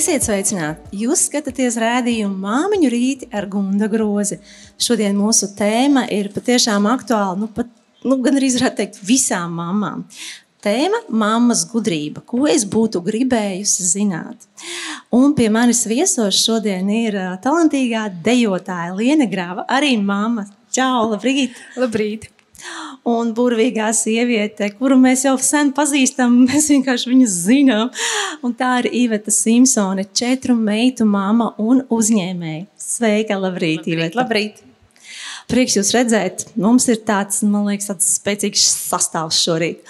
Esiet sveicināti! Jūs skatāties rādījumu māmiņu rīti ar Gunda grozi. Šodien mūsu tēma ir patiešām aktuāla, nu pat, nu gan arī varētu teikt, visām mamām. Tēma - mammas gudrība, ko es būtu gribējusi zināt. Un pie manis viesos šodien ir talantīgā dejotāja Liene Grāva, arī mamma. Čau, labrīt! Labrīt! Un burvīgā sieviete, kuru mēs jau sen pazīstam, mēs vienkārši viņu zinām. Un tā ir Iveta Simpsone, četru meitu mama un uzņēmēja. Sveika, labrīt, labrīt Iveta! Labrīt! Prieks jūs redzēt, mums ir tāds, man liekas, tāds spēcīgs sastāvs šorīt.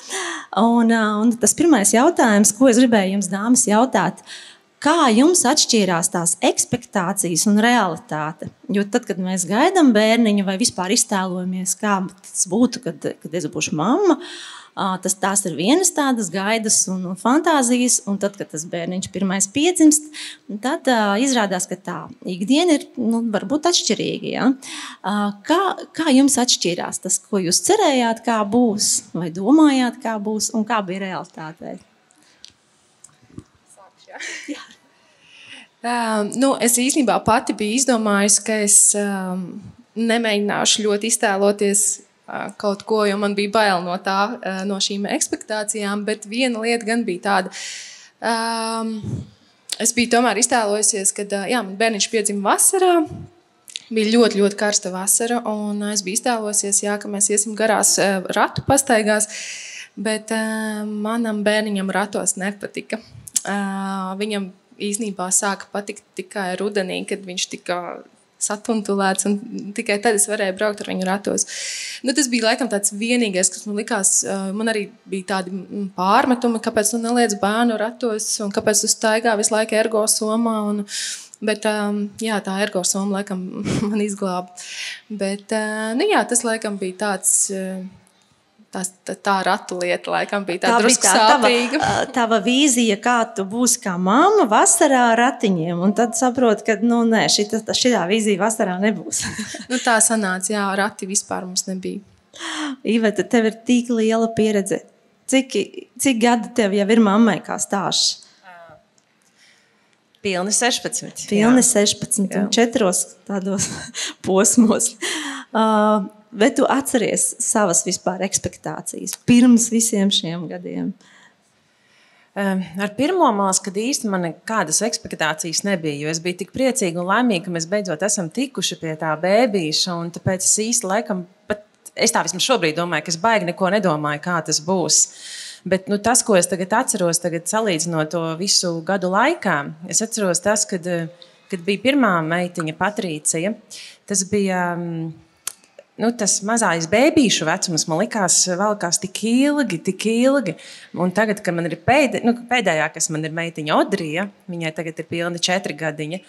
Un, un tas pirmais jautājums, ko es gribēju jums, dāmas, jautāt, ir, Kā jums atšķīrās tās expectācijas un realitāte? Jo tad, kad mēs gaidām bērniņu vai vispār iztēlojamies, kā tas būtu, kad, kad es būšu mamma, tas tās ir vienas tādas gaidas un, un fantāzijas, un tad, kad tas bērniņš pirmais piedzimst, tad uh, izrādās, ka tā ikdiena ir nu, varbūt atšķirīga. Ja? Uh, kā, kā jums atšķīrās tas, ko jūs cerējāt, kā būs, vai domājāt, kā būs, un kā bija realitātei? Jā. Um, nu, es īstenībā pati biju izdomājusi, ka es um, nemēģināšu ļoti iztēloties uh, kaut ko, jo man bija bail no, tā, uh, no šīm expectācijām. Bet viena lieta gan bija tāda. Um, es biju tomēr iztēlojusies, ka uh, jā, man bērniņš piedzima vasarā. Bija ļoti, ļoti karsta vasara, un es biju iztēlojusies, jā, ka mēs iesim garās ratu pastaigās. Bet uh, manam bērniņam ratos nepatika. Uh, viņam īsnībā sāka patikt tikai rudenī, kad viņš tika satuntulēts, un tikai tad es varēju braukt ar viņu ratos. Nu, tas bija laikam tāds vienīgais, kas man likās, man arī bija tādi pārmetumi, kāpēc tu neliec bērnu ratos, un kāpēc tu staigā visu laiku ergo somā, un, Bet um, jā, tā ergosoma laikam man izglāba. Bet uh, nu, jā, tas laikam bija tāds. Uh, Tā, tā, tā ratu lieta, laikam, bija tā drusku sāpīga. Tava, tava vīzija, kā tu būsi kā mamma vasarā ar ratiņiem, un tad saproti, ka, nu, nē, šita, šitā vīzija vasarā nebūs. nu, tā sanāca, jā, rati vispār mums nebija. Iveta, tev ir tik liela pieredze. Cik, cik gadi tev jau ir mammai kā stāsts? Pilni 16. Pilni jā. 16, jā. un četros tādos posmos. Uh, Bet tu atceries savas vispār expectācijas pirms visiem šiem gadiem? Ar pirmo māsu, kad īstenībā nekādas expectācijas nebija, jo es biju tik priecīga un laimīga, ka mēs beidzot esam tikuši pie tā bērnīša. Tāpēc es īsti laikam, pat es tā vismaz šobrīd domāju, ka es baigi neko nedomāju, kā tas būs. Bet nu, tas, ko es tagad atceros, tagad salīdzinot to visu gadu laikā, es atceros tas, kad, kad bija pirmā meitiņa, Patricija. Tas bija. Um, nu, tas mazais bērnu vecums man likās, valkās tik ilgi, tik ilgi. Un tagad, kad man ir pēdē, nu, pēdējā, kas man ir meitiņa Odrija, viņai tagad ir pilni četri gadiņi.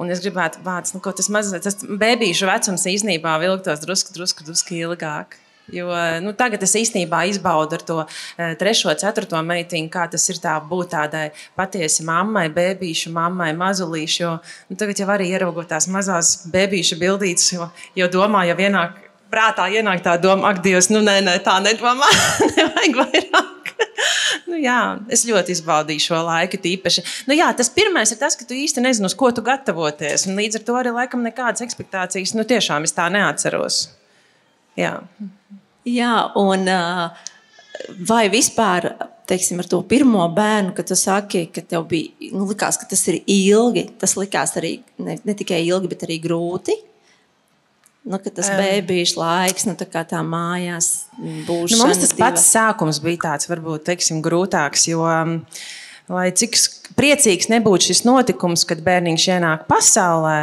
Un es gribētu, vārds, nu, tas mazais, tas bērnu vecums īstenībā vilktos drusku, drusku, drusku ilgāk. Jo, nu, tagad es īstenībā izbaudu ar to uh, trešo, ceturto meitiņu, kā tas ir tā būt tādai patiesi mammai, bērnīšu mammai, mazulīšu. Jo, nu, tagad jau arī ieraugot tās mazās bērnīšu bildītas, jo, jo domā, jau vienāk prātā ienāk tā doma, ak, Dievs, nu nē, nē tā nedomā, nevajag vairāk. nu, jā, es ļoti izbaudīju šo laiku. Tīpaši. Nu, jā, tas pirmais ir tas, ka tu īsti nezini, uz ko tu gatavoties. Līdz ar to arī laikam nekādas expectācijas nu, tiešām es tā neatceros. Jā. Jā, un vai vispār teiksim, ar to pirmo bērnu, kad tu saki, ka tev bija, nu, likās, ka tas ir ilgi, tas likās arī ne, ne tikai ilgi, bet arī grūti. Nu, tas um, bērns laiks, nu, tā, tā mājās būs. Nu, mums tas diva. pats sākums bija tāds, varbūt teiksim, grūtāks. Jo, lai cik priecīgs nebūtu šis notikums, kad bērniņš ienāk pasaulē,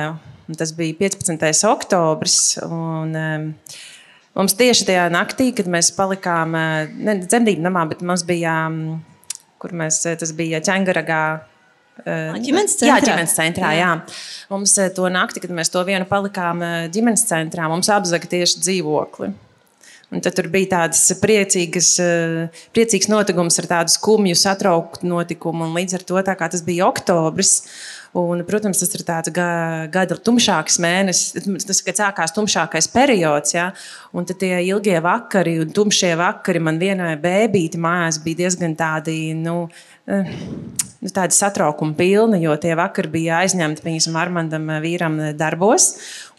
tas bija 15. oktobris. Un, um, Mums tieši tajā naktī, kad mēs palikām eh, ne dzemdību namā, bet mums bija, mm, kur mēs, eh, tas bija ķēngaragā. Eh, ģimenes centrā. Jā, ģimenes centrā. Jā. Jā. Mums to nakti, kad mēs to vienu palikām ģimenes centrā, mums apzaga tieši dzīvokli. Un tad tur bija tāds priecīgs, priecīgs notikums ar tādu skumju, satrauktu notikumu. Un līdz ar to, kā tas bija oktobris, Un, protams, tas ir tāds gada tumšāks mēnesis, tas, kad sākās tumšākais periods. Ja? Un tad tie ilgie vakari un tumšie vakari man vienai bērnītei mājās bija diezgan tādi. Nu, nu, tāda satraukuma pilna, jo tie vakar bija aizņemti piemēram, Armandam eh, vīram eh, darbos.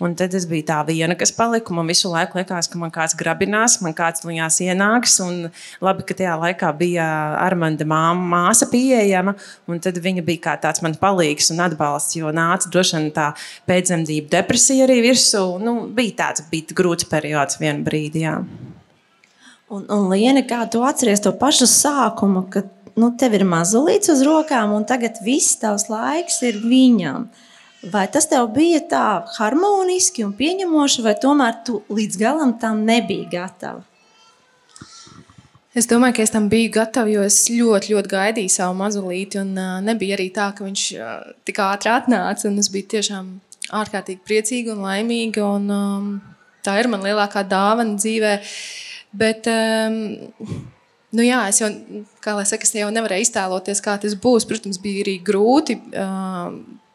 Un tad es biju tā viena, kas palika. Man visu laiku likās, ka man kāds grabinās, man kāds viņās ienāks. Un labi, ka tajā laikā bija Armanda māsa pieejama. Tad viņa bija kā tāds man palīgs un atbalsts, jo nāca droši vien tā pēcdzemdību depresija arī virsū. Nu, bija tāds bija grūts periods vienā brīdī. Jā. Un, un Liene, kā tu atceries to pašu sākumu, kad nu, tev ir mazulīts uz rokām, un tagad viss tavs laiks ir viņam. Vai tas tev bija tā harmoniski un pieņemoši, vai tomēr tu līdz galam tam nebija gatava? Es domāju, ka es tam biju gatava, jo es ļoti, ļoti gaidīju savu mazulīti. Un uh, nebija arī tā, ka viņš uh, tik ātri atnāca. Es biju tiešām ārkārtīgi priecīga un laimīga. Un, um, tā ir man lielākā dāvana dzīvē. Bet, um, Nu jā, es jau, kā lai saka, es jau nevarēju iztēloties, kā tas būs. Protams, bija arī grūti.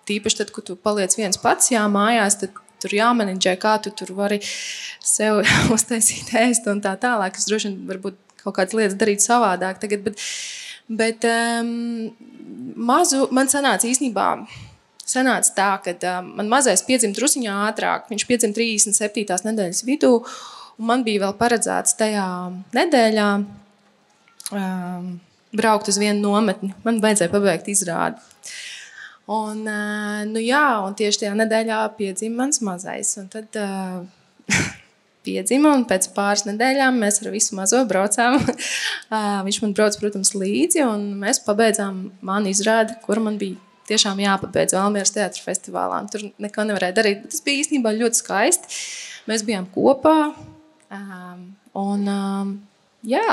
Tīpaši tad, kad tu paliec viens pats jā, mājās, tad tur jāmenedžē, kā tu tur vari sev uztaisīt ēst un tā tālāk. Es droši vien varbūt kaut kādas lietas darīt savādāk tagad, bet, bet um, mazu man sanāca īstenībā. Sanāca tā, ka um, man mazais piedzima druskuļā ātrāk. Viņš piedzima 37. nedēļas vidū, un man bija vēl paredzēts tajā nedēļā um, braukt uz vienu nometni. Man vajadzēja pabeigt izrādi. Un, uh, nu jā, un tieši tajā nedēļā piedzima mans mazais. Un tad uh, piedzima, un pēc pāris nedēļām mēs ar visu mazo braucām. uh, viņš man brauc, protams, līdzi, un mēs pabeidzām manu izrādi, kur man bija tiešām jāpabeidz Valmieras teātris festivālā. Tur neko nevarēja darīt. Tas bija īstenībā ļoti skaisti. Mēs bijām kopā. Um, un, um, jā,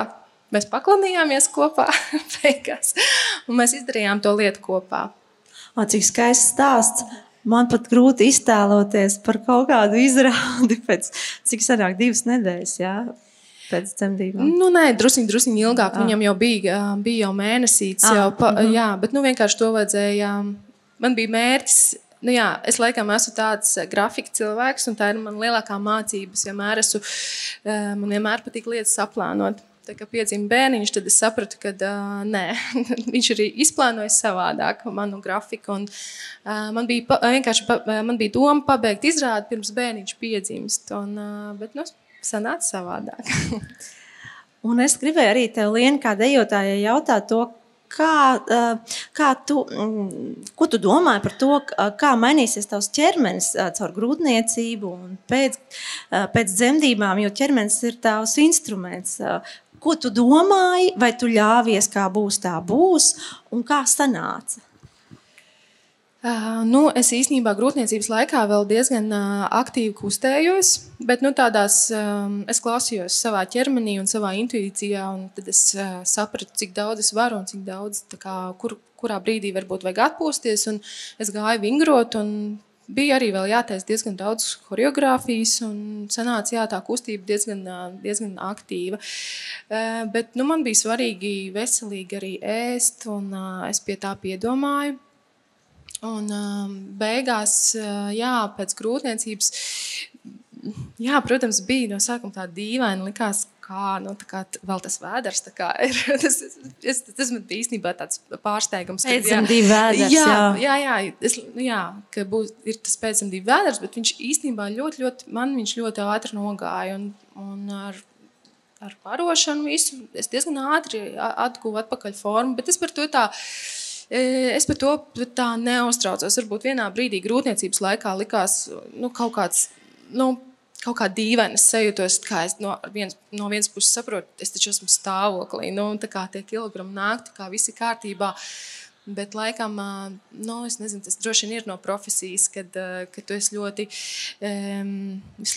Mēs paklanījāmies kopā beigās, un mēs izdarījām to lietu kopā. O, cik skaists stāsts! Man pat grūti iztēloties par kaut kādu izrādi pēc cik senāk divas nedēļas. Jā? Pēc dzemdībām. Nu, nē, druskuļi, druskuļi ilgāk. Ah. Viņam jau bija, bija jau mēnesīts. Ah, jau pa, mhm. -huh. Jā, bet nu, vienkārši to vajadzēja. Man bija mērķis nu jā, es laikam esmu tāds grafika cilvēks, un tā ir mana lielākā mācība. Es vienmēr esmu, man vienmēr patīk lietas saplānot kad piedzima bērniņš, tad es sapratu, ka uh, nē, viņš arī izplānoja savādāk manu grafiku. Un, uh, man bija pa, vienkārši pa, man bija doma pabeigt izrādi pirms bērniņš piedzimst. Un, uh, bet nu, sanāca savādāk. un es gribēju arī tev, Lienu, kā dejotājai, jautāt to, Kā, kā tu, mm, ko tu domā par to, kā mainīsies tavs ķermenis caur grūtniecību un pēc, pēc dzemdībām, jo ķermenis ir tavs instruments. Ko tu domāji, vai tu ļāvies, kā būs, tā būs, un kā sanāca? Uh, nu, es īstenībā grūtniecības laikā vēl diezgan uh, aktīvi kustējos, bet nu, tādās, um, es klausījos savā ķermenī un savā intuīcijā, un tad es uh, sapratu, cik daudz es varu un cik daudz, kā, kur, kurā brīdī varbūt vajag atpūsties. Es gāju vingrot, un bija arī jātaisa diezgan daudz choreogrāfijas, un sanāca jā, tā kustība diezgan, diezgan aktīva. Bet nu, man bija svarīgi veselīgi arī ēst, un es pie tā piedomāju. Un beigās, jā, pēc grūtniecības, jā, protams, bija no sākuma tā dīvaina. Likās, kā, nu, kā vēl tas vēders ir. tas, tas, tas man īstenībā tāds pārsteigums. Pēcdzemdību vēders. Jā, jā, jā, es, nu, jā ka būs, ir tas pēcdzemdību vēders, bet viņš īstenībā ļoti, ļoti, man viņš ļoti ātri nogāja. Un, un ar, ar barošanu visu es diezgan ātri atguvu atpakaļ formu, bet es par to tā. E, es par to tā neuztraucos. Varbūt vienā brīdī grūtniecības laikā likās nu, kaut kāds nu, kaut kā dīvaini sajūtos, kā es no, viens, no vienas puses saprotu, es taču esmu stāvoklī, nu, tā kā tie kilogrami nāk, tā kā viss ir kārtībā. Bet, laikam, nu, nezinu, tas droši vien ir no profesijas, kad, kad tu esi ļoti.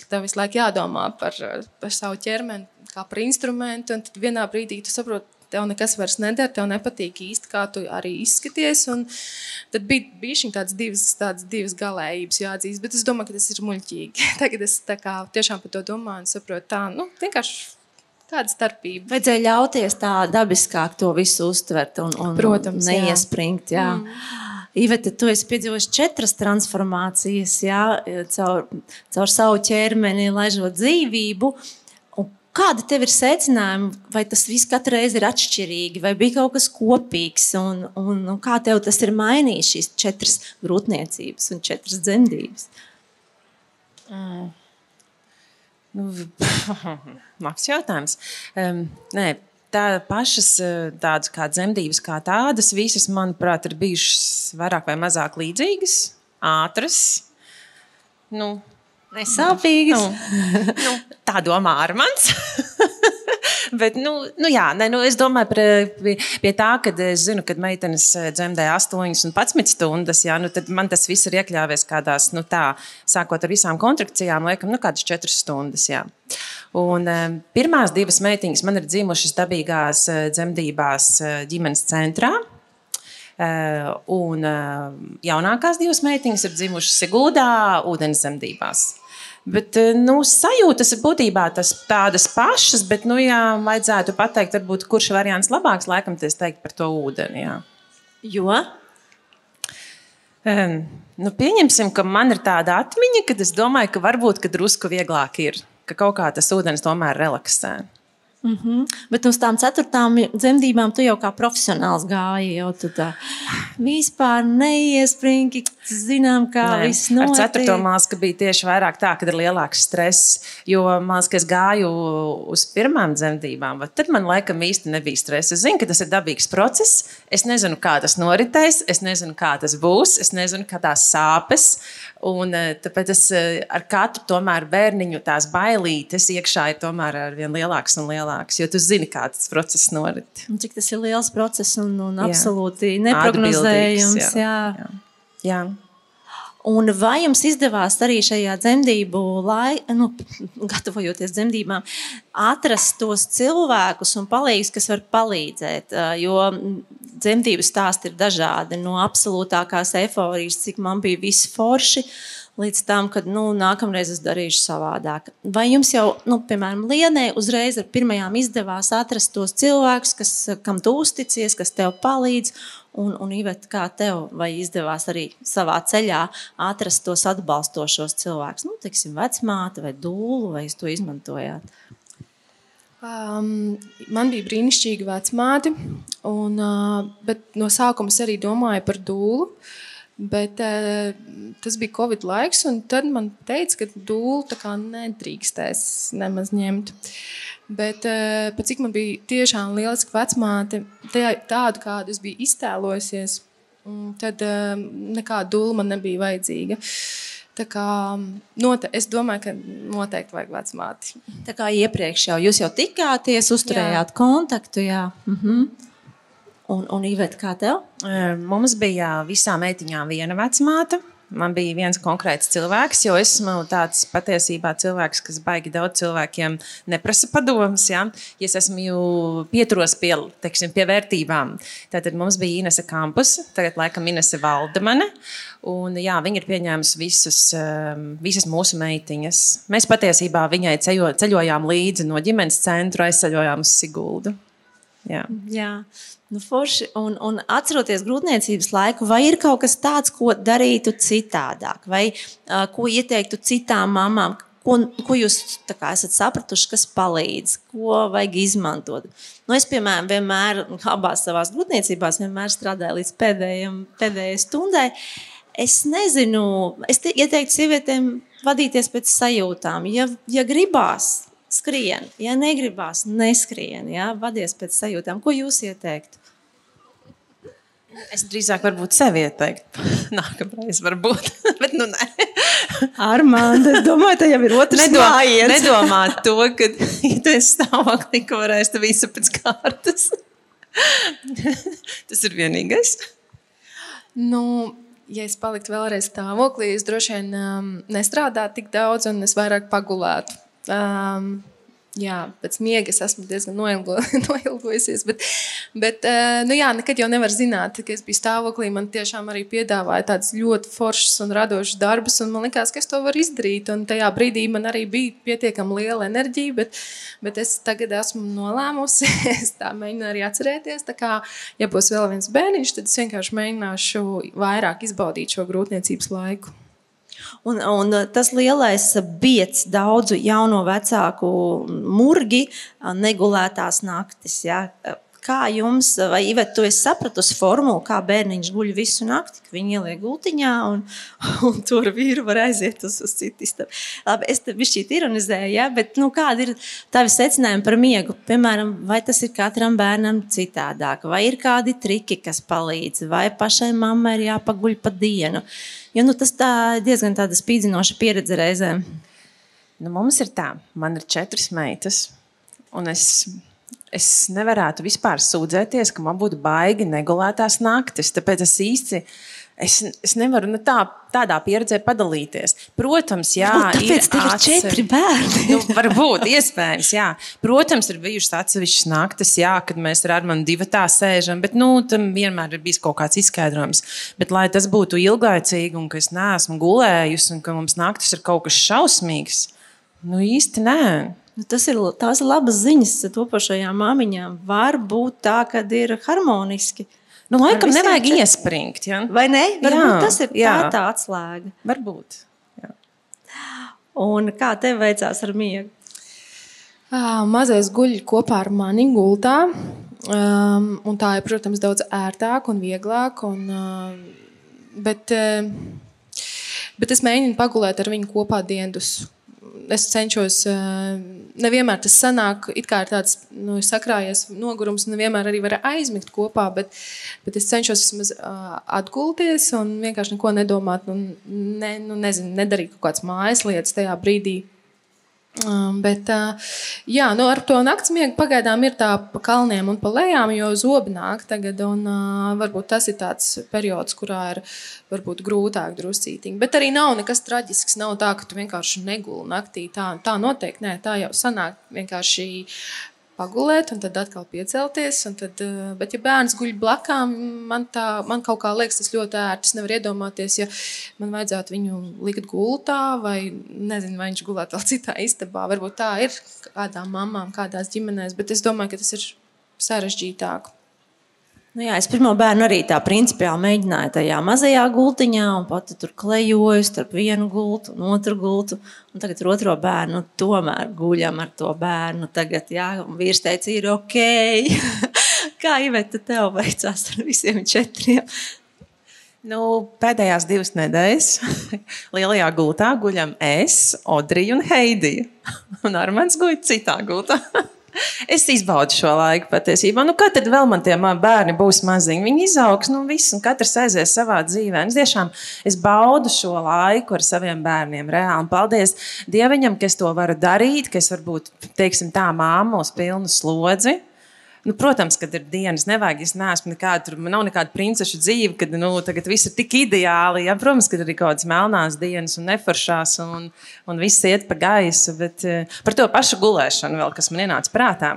Tev visu laiku jādomā par, par savu ķermeni, kā par instrumentu. Un tad vienā brīdī tu saproti, tev nekas vairs neder, tev nepatīk īsti, kā tu arī izskaties. Un tad bija, bija šī tādas divas, tādas divas galējības jāatzīst, bet es domāju, ka tas ir muļķīgi. Tagad es kā, tiešām par to domāju un saprotu, tā nu, vienkārši. Kāda starpība? Vajadzēja ļauties tā dabiskāk to visu uztvert un, un, Protams, neiespringt. Jā. Jā. Mm. Iveta, tu esi piedzīvojis četras transformācijas, jā, caur, caur savu ķermeni, laižot dzīvību. Kāda tev ir secinājuma, vai tas viss katru reizi ir atšķirīgi, vai bija kaut kas kopīgs, un, un, un kā tev tas ir mainījis šīs četras grūtniecības un četras dzemdības? Mm. Nu, Labs jautājums. Um, nē, tā pašas tādas kā dzemdības, kā tādas, visas, manuprāt, ir bijušas vairāk vai mazāk līdzīgas, ātras. Nu, Nesāpīgas. Nu, nu, tā domā Armāns. Bet, nu, nu, jā, ne, nu, es domāju par, pie, pie tā, ka es zinu, ka meitenes eh, dzemdē 8 un 11 stundas. Jā, nu, tad man tas viss ir iekļāvies kādās, nu, tā, sākot ar visām kontrakcijām, liekam, nu, kādas 4 stundas. Jā. Un, um, pirmās divas meitiņas man ir dzimušas dabīgās uh, dzemdībās ģimenes centrā. Un jaunākās divas meitiņas ir dzimušas Sigūdā, ūdens zemdībās. Bet eh, nu, sajūtas ir būtībā tas tādas pašas, bet, nu, ja vajadzētu pateikt, varbūt, kurš variants labāks, laikam, tas teikt par to ūdeni. Jā. Jo? Um, nu, pieņemsim, ka man ir tāda atmiņa, ka es domāju, ka varbūt ka drusku vieglāk ir, ka kaut kā tas ūdens tomēr relaksē. Mm -hmm. Bet uz tām ceturtām dzemdībām tu jau kā profesionāls gāji. Jau tu tā vispār neiespringi, zinām, kā Nē, viss notiek. Ar ceturto māsku bija tieši vairāk tā, kad ir lielāks stress. Jo māsas, ka es gāju uz pirmām dzemdībām, tad man laikam īsti nebija stresa. Es zinu, ka tas ir dabīgs process. Es nezinu, kā tas noritēs, es nezinu, kā tas būs, es nezinu, kā tās sāpes. Un, eh, tāpēc es eh, ar katru tomēr bērniņu tās bailītes iekšā ir tomēr ar vien lielāks un lielāks, jo tu zini, kā tas process norit. Un cik tas ir liels process un, un jā. absolūti neprognozējams. Jā. Jā. Jā. Jā. Un vai jums izdevās arī šajā dzemdību laikā, nu, gatavojoties dzemdībām, atrast tos cilvēkus un palīgus, kas var palīdzēt? Jo dzemdību stāsti ir dažādi. No absolūtākās eforijas, cik man bija viss forši, līdz tam, kad nu, nākamreiz es darīšu savādāk. Vai jums jau, nu, piemēram, Lienē, uzreiz ar pirmajām izdevās atrast tos cilvēkus, kas, kam tu uzticies, kas tev palīdz? Un, un Iveta, kā tev izdevās arī savā ceļā atrast tos atbalstošos cilvēkus, nu, teiksim, vecmāte vai dūlu, vai jūs to izmantojāt? Um, man bija brīnišķīga vecmāte, un, uh, bet no sākuma es arī domāju par dūlu. Bet uh, tas bija Covid laiks, un tad man teica, ka dūlu nedrīkstēs nemaz ņemt. Bet uh, cik man bija tiešām lieliska vecmāte, tādu, kādu es biju iztēlojusies, mm, tad uh, nekāda dūla man nebija vajadzīga. Tā kā, note, es domāju, ka noteikti vajag vecmāti. Tā kā iepriekš jau jūs jau tikāties, uzturējāt jā. kontaktu. Jā. Mhm. Un, un Iveta, kā tev? Mums bija visām meitiņām viena vecmāte. Man bija viens konkrēts cilvēks, jo esmu tāds patiesībā cilvēks, kas baigi daudz cilvēkiem neprasa padomus. Ja? ja es esmu pieturos pie, teiksim, pie vērtībām. Tātad mums bija Inese Kampus, tagad laikam Inese Valdemane. Un, jā, viņa ir pieņēmusi visus, visas mūsu meitiņas. Mēs patiesībā viņai ceļo, ceļojām līdzi no ģimenes centra, aizceļojām uz Siguldu. Jā. jā. Nu, forši, un, un atceroties grūtniecības laiku, vai ir kaut kas tāds, ko darītu citādāk, vai uh, ko ieteiktu citām mamām, ko, ko jūs kā, esat sapratuši, kas palīdz, ko vajag izmantot. Nu, es, piemēram, vienmēr abās savās grūtniecībās strādāju līdz pēdējiem, pēdējai stundai. Es nezinu, es ieteiktu sievietēm vadīties pēc sajūtām. Ja, ja gribās, skrien, ja negribās, neskrien, ja? vadies pēc sajūtām. Ko jūs ieteiktu? Es drīzāk varbūt sevi ieteiktu. Nākamreiz varbūt, bet nu nē. Armānda, es domāju, tā jau ir otrs Nedo, mājiens. Nedomā to, ka, ja tu esi stāvoklī, ka varēs te visu pēc kārtas. Tas ir vienīgais. Nu, ja es paliktu vēlreiz stāvoklī, es droši vien um, nestrādātu tik daudz un es vairāk pagulētu. Um, Jā, pēc miega es esmu diezgan noilgo, noilgojusies. Bet, bet uh, nu jā, nekad jau nevar zināt, ka es biju stāvoklī. Man tiešām arī piedāvāja tādas ļoti foršas un radošas darbus, un man liekas, ka es to varu izdarīt. Un tajā brīdī man arī bija pietiekami liela enerģija, bet, bet es tagad esmu nolēmusi, es tā mēģinu arī atcerēties. Tā kā, ja būs vēl viens bērniņš, tad es vienkārši mēģināšu vairāk izbaudīt šo grūtniecības laiku. Un, un tas lielais biets daudzu jauno vecāku murgi, negulētās naktis. Ja? Kā jums, vai Ivet, tu esi sapratusi formulu, kā bērniņš guļ visu nakti, ka viņi ieliek gultiņā un, un tur vīru var aiziet uz, uz citu istabu. Labi, es te bišķīt ironizēju, ja? bet nu, kādi ir tavi secinājumi par miegu? Piemēram, vai tas ir katram bērnam citādāk, vai ir kādi triki, kas palīdz, vai pašai mammai ir jāpaguļ pa dienu? Jo nu, tas tā diezgan tāda spīdzinoša pieredze reizēm. Nu, mums ir tā, man ir četras meitas, un es es nevarētu vispār sūdzēties, ka man būtu baigi negulētās naktis. Tāpēc es īsti. Es, es nevaru nu, tā, tādā pieredzē padalīties. Protams, jā, nu, ir atsevi... četri bērni. nu, varbūt, iespējams, jā. Protams, ir bijušas atsevišķas naktis, jā, kad mēs ar Armānu divu tā sēžam, bet nu, tam vienmēr ir bijis kaut kāds izskaidrojums. Bet, lai tas būtu ilglaicīgi un ka es neesmu gulējusi un ka mums naktis ir kaut kas šausmīgs, nu īsti nē. Nu, tas ir tās labas ziņas topošajām māmiņām. Var būt tā, ka ir harmoniski. Nu, laikam nevajag čet... iespringt. Ja? Vai ne? Varbūt jā, tas ir jā. tā, tā atslēga. Varbūt. Jā. Un kā tev veicās ar miegu? Uh, mazais guļ kopā ar mani gultā. Um, tā ir, protams, daudz ērtāk un vieglāk. Un, uh, bet, uh, bet es mēģinu pagulēt ar viņu kopā dienas es cenšos, eh, nevienmēr tas sanāk, it kā ir tāds nu, sakrājies nogurums, nevienmēr arī var aizmigt kopā, bet, bet es cenšos vismaz uh, atgulties un vienkārši neko nedomāt, nu, ne, nu, nezinu, nedarīt kaut kādas mājas lietas tajā brīdī. Um, bet, uh, jā, nu, ar to naktsmiegu pagaidām ir tā pa kalniem un pa lejām, jo zobi nāk tagad. Un, uh, varbūt tas ir tāds periods, kurā ir varbūt grūtāk druscītiņi. Bet arī nav nekas traģisks. Nav tā, ka tu vienkārši neguli naktī. Tā, tā noteikti nē, tā jau sanāk vienkārši pagulēt, un tad atkal piecelties. Tad, eh, bet, ja bērns guļ blakām, man, tā, man kaut kā liekas, tas ļoti ērti. Es nevaru iedomāties, ja man vajadzētu viņu likt gultā, vai nezinu, vai viņš gulētu vēl citā istabā. Varbūt tā ir kādām mamām, kādās ģimenēs, bet es domāju, ka tas ir sarežģītāk. Nu jā, es pirmo bērnu arī tā principiāli mēģināju tajā mazajā gultiņā, un pati tur klejoju starp vienu gultu un otru gultu. Un tagad ar otro bērnu tomēr guļam ar to bērnu. Tagad, jā, vīrs teica, ir ok. Kā Iveta tev veicās ar visiem četriem? Nu, pēdējās divas nedēļas lielajā gultā guļam es, Odrija un Heidija. Un Armāns guļ citā gultā. Es izbaudu šo laiku patiesībā. Nu, kad tad vēl man tie bērni būs maziņi? Viņi izaugs, nu viss, un katrs aizies savā dzīvē. Es tiešām es baudu šo laiku ar saviem bērniem. Reāli. Un paldies Dievam, ka es to varu darīt, ka es varu būt, teiksim, tā māma uz pilnu slodzi. Nu, protams, kad ir dienas, nevajag. Es neesmu nekāda, tur nav nekāda princeša dzīve, kad nu, viss ir tik ideāli. Ja? Protams, ka ir kaut kādas melnās dienas un neforšās, un, un viss iet pa gaisu. Bet uh, par to pašu gulēšanu, vēl, kas man ienāca prātā.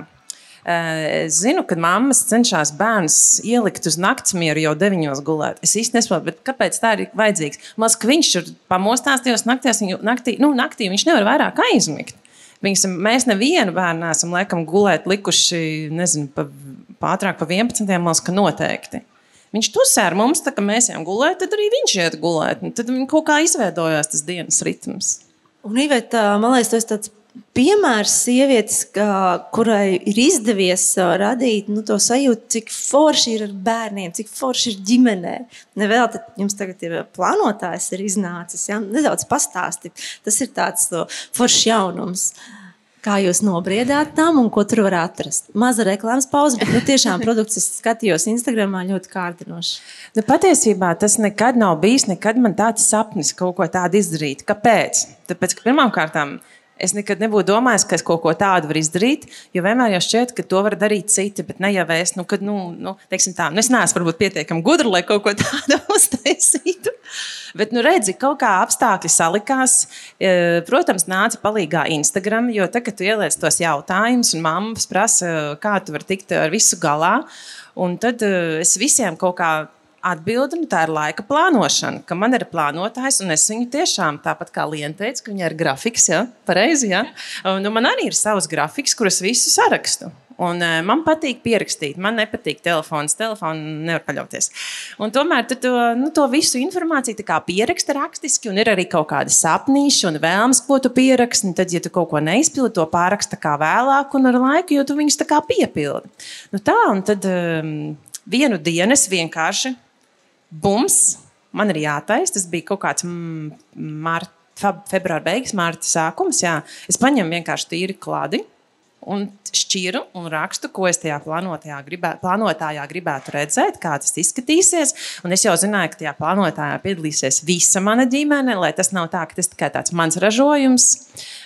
Uh, es zinu, ka mammas cenšas bērnus ielikt uz naktsmieru jau deviņos gulēt. Es īsti nesaprotu, kāpēc tā ir vajadzīgs. Maz, ka viņš tur pamostās tajos naktīs, naktī, nu, naktī viņš nevar vairāk aizmigt. Viņas, mēs nevienu bērnu neesam laikam gulēt likuši, nezinu, pa, pātrāk pa 11. malas, ka noteikti. Viņš tusē ar mums, tā kā mēs ejam gulēt, tad arī viņš iet gulēt. Tad kaut kā izveidojās tas dienas ritms. Un, Iveta, man liekas, tas ir tāds piemērs sievietes, ka, kurai ir izdevies radīt nu, to sajūtu, cik forši ir ar bērniem, cik forši ir ģimenē. Nevēl jums tagad ir plānotājs, ir iznācis. Ja? Nedaudz pastāstīt. Tas ir tāds foršs jaunums. Kā jūs nobriedāt tam un ko tur var atrast? Maza reklāmas pauze, bet nu, tiešām produkts es skatījos Instagramā ļoti kārdinoši. Nu, patiesībā tas nekad nav bijis, nekad man tāds sapnis kaut ko tādu izdarīt. Kāpēc? Tāpēc, ka pirmām kārtām Es nekad nebūtu domājis, ka es kaut ko tādu varu izdarīt, jo vienmēr jau šķiet, ka to var darīt citi, bet ne jau es. Nu, kad, nu, nu, tā, nu, es neesmu varbūt pietiekami gudra, lai kaut ko tādu uztaisītu. Bet, nu, redzi, kaut kā apstākļi salikās. E, protams, nāca palīdzīgā Instagram, jo tagad, kad tu ieliec tos jautājumus, un mammas prasa, kā tu vari tikt ar visu galā, un tad e, es visiem kaut kā Atbilde nu, tā ir laika plānošana, ka man ir plānotājs, un es viņu tiešām tāpat kā Liena teica, ka viņai ir grafiks, ja pareizi. Ja? Nu, man arī ir savs grafiks, kurus visu sarakstu. Un, uh, man patīk pierakstīt, man nepatīk telefons. Telefonu nevar paļauties. Un tomēr tu to, nu, to visu informāciju pieraksti rakstiski, un ir arī kaut kāda sapnīša un vēlmes, ko tu pieraksti. Tad, ja tu kaut ko neizpildi, to pāraksta kā vēlāk, un ar laiku jau tu viņus piepildi. Nu, tā, un tad um, vienu dienu es vienkārši bums, man ir jātaisa. Tas bija kaut kāds marta, februāra beigas, mārta sākums. Jā. Es paņemu vienkārši tīri klādi un šķiru un rakstu, ko es tajā gribē, plānotājā gribētu redzēt, kā tas izskatīsies. Un es jau zināju, ka tajā plānotājā piedalīsies visa mana ģimene, lai tas nav tā, ka tas tikai tāds mans ražojums.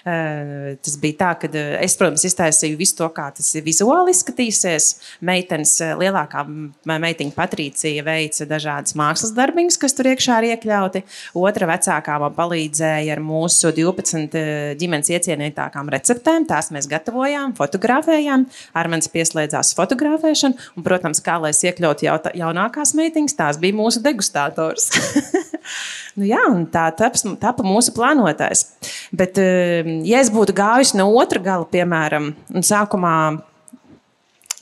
Eh, tas bija tā, ka eh, es, protams, iztaisīju visu to, kā tas vizuāli izskatīsies. Meitenes, eh, lielākā meitiņa Patricija veica dažādas mākslas darbiņas, kas tur iekšā ir iekļauti. Otra vecākā man palīdzēja ar mūsu 12 ģimenes iecienītākām receptēm. Tās mēs gatavojām, fotografējām. Armēns pieslēdzās fotografēšanu, un, protams, kā lai es iekļautu jaunākās meitiņas, tās bija mūsu degustators. Nu, jā, tā taps, tapa mūsu plānotājs. Bet, eh, ja es būtu gājusi no otra gala, piemēram, sākumā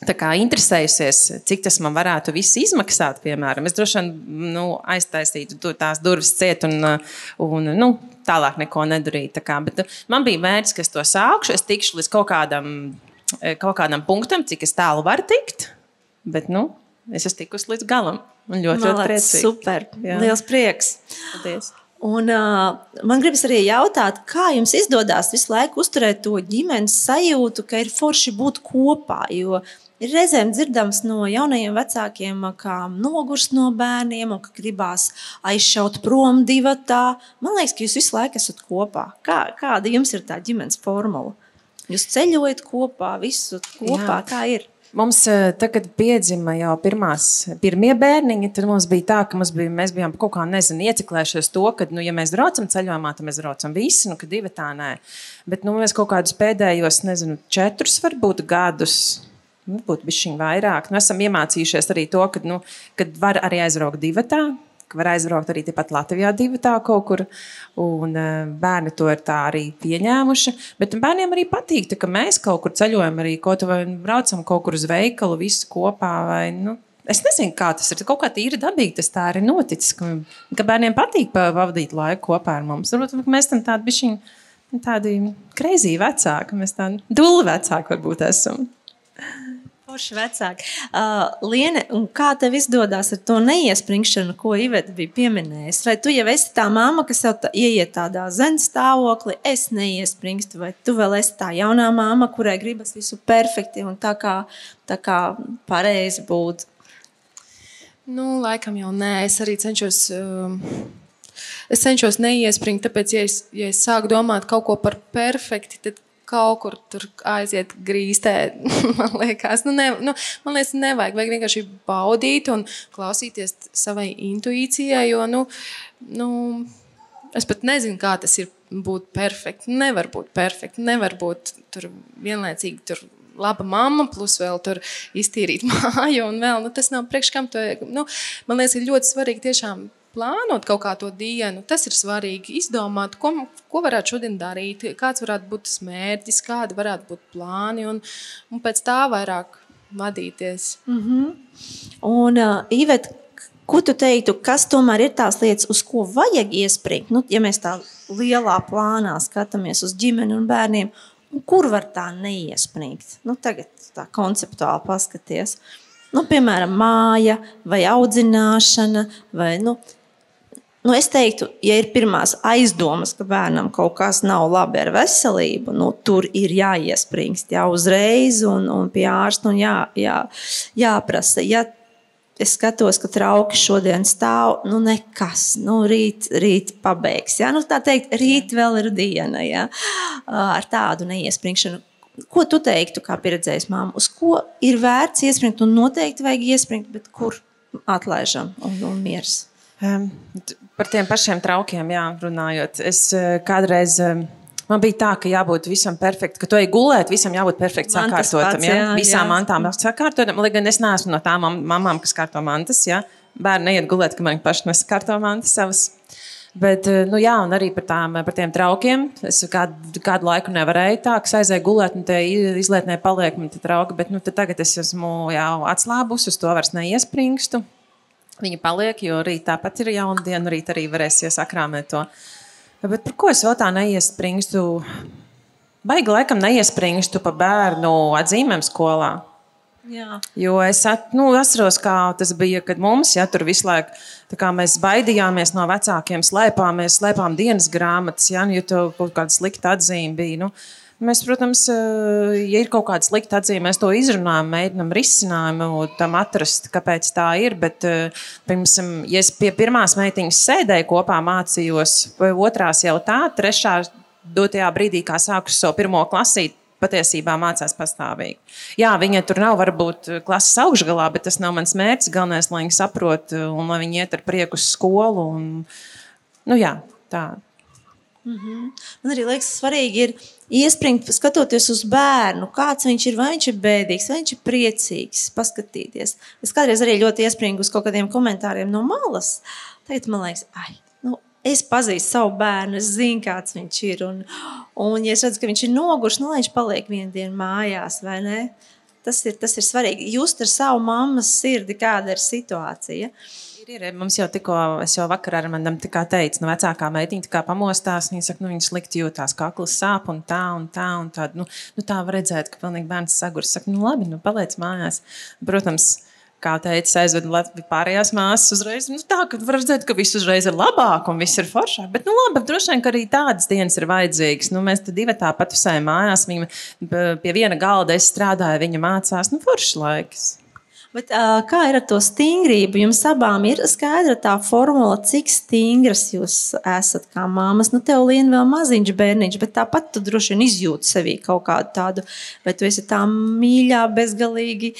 kā, interesējusies, cik tas man varētu izmaksāt, piemēram, es droši vien nu, aiztaisītu tās durvis ciet un, un nu, tālāk neko nedarītu. Bet man bija mērķis, ka es to sākšu, es tikšu līdz kaut kādam, kaut kādam punktam, cik tālu var tikt. Bet, nu, es esmu tikusi līdz galam. Un ļoti, Malēc, ļoti priecīgi. Super. Jā. Liels prieks. Paldies. Un, uh, man gribas arī jautāt, kā jums izdodas visu laiku uzturēt to ģimenes sajūtu, ka ir forši būt kopā. Jo ir reizēm dzirdams no jaunajiem vecākiem, ka nogurs no bērniem un ka gribās aizšaut prom divatā. Man liekas, ka jūs visu laiku esat kopā. Kā, kāda jums ir tā ģimenes formula? Jūs ceļojat kopā, visu kopā, Jā. kā ir? Mums, eh, tad, kad piedzima jau pirmās, pirmie bērniņi, tad mums bija tā, ka bija, mēs bijām kaut kā nezinu, ieciklējušies to, ka, nu, ja mēs braucam ceļojumā, tad mēs braucam visi, nu, ka divi tā nē. Bet nu, mēs kaut kādus pēdējos, nezinu, četrus varbūt gadus. Nu, bija vairāk. Nu, esam iemācījušies arī to, ka, nu, kad var arī aizbraukt divi tā, ka var aizbraukt arī tepat Latvijā divi tā kaut kur. Un eh, bērni to ir tā arī pieņēmuši. Bet bērniem arī patīk, ka mēs kaut kur ceļojam, arī kaut vai braucam kaut kur uz veikalu, visi kopā. Vai, nu, Es nezinu, kā tas ir. Kaut kā tīri dabīgi tas tā arī noticis. Ka, ka bērniem patīk pavadīt laiku kopā ar mums. Varbūt mēs tam tādi bišķiņi, tādi kreizī vecāki, mēs tādi duli vecāki varbūt esam. Forši vecāki. Uh, Liene, kā tev izdodas ar to neiespringšanu, ko Iveta bija pieminējusi? Vai tu jau esi tā mamma, kas jau tā, ieiet tādā zemes stāvoklī, es neiespringstu, vai tu vēl esi tā jaunā mamma, kurai gribas visu perfekti un tā kā, tā kā pareizi būt? Nu, laikam jau nē, es arī cenšos. Uh... Es cenšos neiespringt, tāpēc, ja es, ja es sāku domāt kaut ko par perfekti, tad kaut kur tur aiziet grīstē. man liekas, nu, ne, nu, man liekas, nevajag. Vajag vienkārši baudīt un klausīties savai intuīcijai. Jo, nu, nu, es pat nezinu, kā tas ir būt perfekti. Nevar būt perfekti. Nevar būt tur vienlaicīgi. Tur laba mamma, plus vēl tur iztīrīt māju. Vēl, nu, tas nav priekš kam to. Nu, man liekas, ir ļoti svarīgi tiešām plānot kaut kā to dienu, tas ir svarīgi. Izdomāt, ko, ko varētu šodien darīt, kāds varētu būt tas mērķis, kādi varētu būt plāni, un, un pēc tā vairāk vadīties. Mm -hmm. Un, uh, Ivet, ko tu teiktu, kas tomēr ir tās lietas, uz ko vajag iespringt? Nu, ja mēs tā lielā plānā skatāmies uz ģimeni un bērniem, kur var tā neiespringt? Nu, tagad tā konceptuāli paskaties. Nu, piemēram, māja vai audzināšana, vai nu, Nu, es teiktu, ja ir pirmās aizdomas, ka bērnam kaut kas nav labi ar veselību, nu, tur ir jāiespringst jau uzreiz un, un pie ārsta un jā, jā, jāprasa. Ja es skatos, ka trauki šodien stāv, nu nekas, nu rīt, rīt pabeigs. Ja? Nu, tā teikt, rīt vēl ir diena ja? ar tādu neiespringšanu. Ko tu teiktu, kā pieredzējis māmu, uz ko ir vērts iespringt un noteikti vajag iespringt, bet kur atlaižam un, un miers? Um, par tiem pašiem traukiem, jā, runājot. Es uh, kādreiz. Uh, Man bija tā, ka jābūt visam perfektam, ka tu ej gulēt, visam jābūt perfekti sakārtotam. Ja? Jā, Visām jā. mantām sakārtotam. Lai gan es neesmu no tām mamām, kas kārto mantas. Ja? Bērni neiet gulēt, kamēr viņi paši nesakārto mantas savas. Bet, eh, nu, jā, un arī par, tām, par tiem traukiem. Es kādu, kādu laiku nevarēju tā, ka aizēju gulēt, un tie izlietnē paliek man tie trauki. Bet nu, tagad es esmu jau atslābusi, uz to vairs neiespringstu. Viņi paliek, jo rīt tāpat ir jauna diena, rīt arī varēsies sakrāmēt to. Bet par ko es vēl tā neiespringstu? Baigi laikam neiespringstu pa bērnu atzīmēm skolā. Jā. Jo es at, nu, atceros, kā tas bija, kad mums ja, tur visu laiku mēs baidījāmies no vecākiem, slēpāmies, slēpām dienas grāmatas, ja, nu, ja tur kaut kāda slikta atzīme bija. Nu, Mēs, protams, eh, ja ir kaut kāda slikta atzīme, mēs to izrunājam, mēģinām risinājumu tam atrast, kāpēc tā ir. Bet, eh, piemēram, ja es pie pirmās meitiņas sēdēju kopā, mācījos, vai otrās jau tā, trešā dotajā brīdī, kā sāku savu pirmo klasīti, patiesībā mācās pastāvīgi. Jā, viņa tur nav varbūt klases augšgalā, bet tas nav mans mērķis. Galvenais, lai viņi saprot un lai viņi iet ar prieku uz skolu. Un, nu, jā, tā. Mm -hmm. Man arī liekas, svarīgi ir iespringt, skatoties uz bērnu, kāds viņš ir, vai viņš ir bēdīgs, vai viņš ir priecīgs, paskatīties. Es kādreiz arī ļoti iespringu uz kaut kādiem komentāriem no malas. Tagad man liekas, ai, es pazīstu savu bērnu, es zinu, kāds viņš ir. Un, un ja es redzu, ka viņš ir noguris, nu, lai viņš paliek vienu dienu mājās, vai ne? Tas ir, tas ir svarīgi. Just ar savu mammas sirdi, kāda ir situācija. Ir, ir. Mums jau tikko, es jau vakarā ar manam teicu, no nu, vecākā meitiņa tā pamostās. Viņa saka, nu, viņa slikti jūtās, kakls sāp un tā un tā. Un tā. Nu, nu, tā var redzēt, ka pilnīgi bērns saguris. Saka, nu, labi, nu, paliec mājās. Protams, kā teica, aizveda Latvijas pārējās māsas uzreiz. Nu, tā ka var redzēt, ka viss uzreiz ir labāk un viss ir foršāk. Bet, nu, labi, droši vien, ka arī tādas dienas ir vajadzīgas. Nu, mēs divi tāpat visai mājās, viņa pie viena galda es strādāju, viņa mācās, nu, foršs laiks. Bet, uh, kā ir ar to stingrību? Jums abām ir skaidra tā formula, cik stingras jūs esat kā māmas. Nu, tev lien vēl maziņš bērniņš, bet tāpat tu droši vien izjūti sevī kaut kādu tādu, vai tu esi tā mīļā, bezgalīgi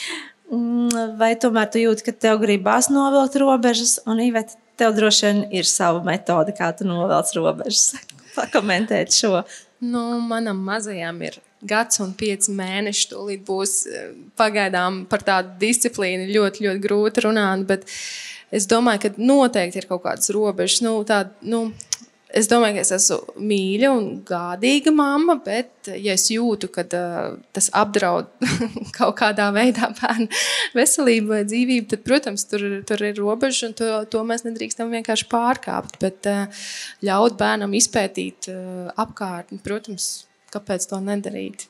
Mm, vai tomēr tu jūti, ka tev gribās novilkt robežas, un Iveta, tev droši vien ir sava metode, kā tu novelc robežas? Pakomentēt šo. Nu, manam mazajam ir gads un pieci mēneši. Tūlīt būs eh, pagaidām par tādu disciplīnu ļoti, ļoti grūti runāt. Bet es domāju, ka noteikti ir kaut kādas robežas. Nu, tā, nu, Es domāju, ka es esmu mīļa un gādīga mamma, bet, ja es jūtu, ka uh, tas apdraud kaut kādā veidā bērnu veselību vai dzīvību, tad, protams, tur, tur ir robeža un to, to mēs nedrīkstam vienkārši pārkāpt. Bet uh, ļaut bērnam izpētīt uh, apkārtni, protams, kāpēc to nedarīt?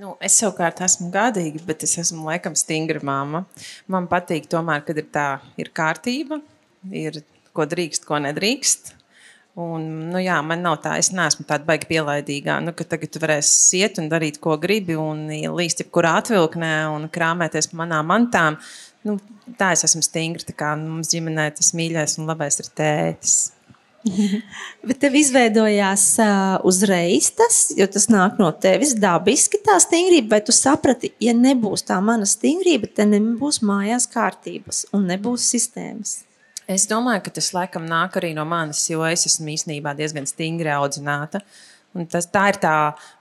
Nu, es savukārt esmu gādīga, bet es esmu laikam stingra mamma. Man patīk, tomēr, kad ir tā ir kārtība, ir ko drīkst, ko nedrīkst. Un, nu, jā, man nav tā, es neesmu tāda baigta pielaidīgā, nu, ka tagad varēs iet un darīt, ko gribi, un līst jebkurā atvilknē un krāpēties pa manām mantām. Nu, tā es esmu stingra. Tā kā mums ģimenē tas mīļais un labais ir tētis. Bet tev izveidojās uh, uzreiz tas, jo tas nāk no tevis dabiski, tā stingrība. Vai tu saprati, ja nebūs tā mana stingrība, tad nebūs mājās kārtības un nebūs sistēmas? Es domāju, ka tas laikam nāk arī no manis, jo es esmu īstenībā diezgan stingri audzināta. Un tas, tā ir tā,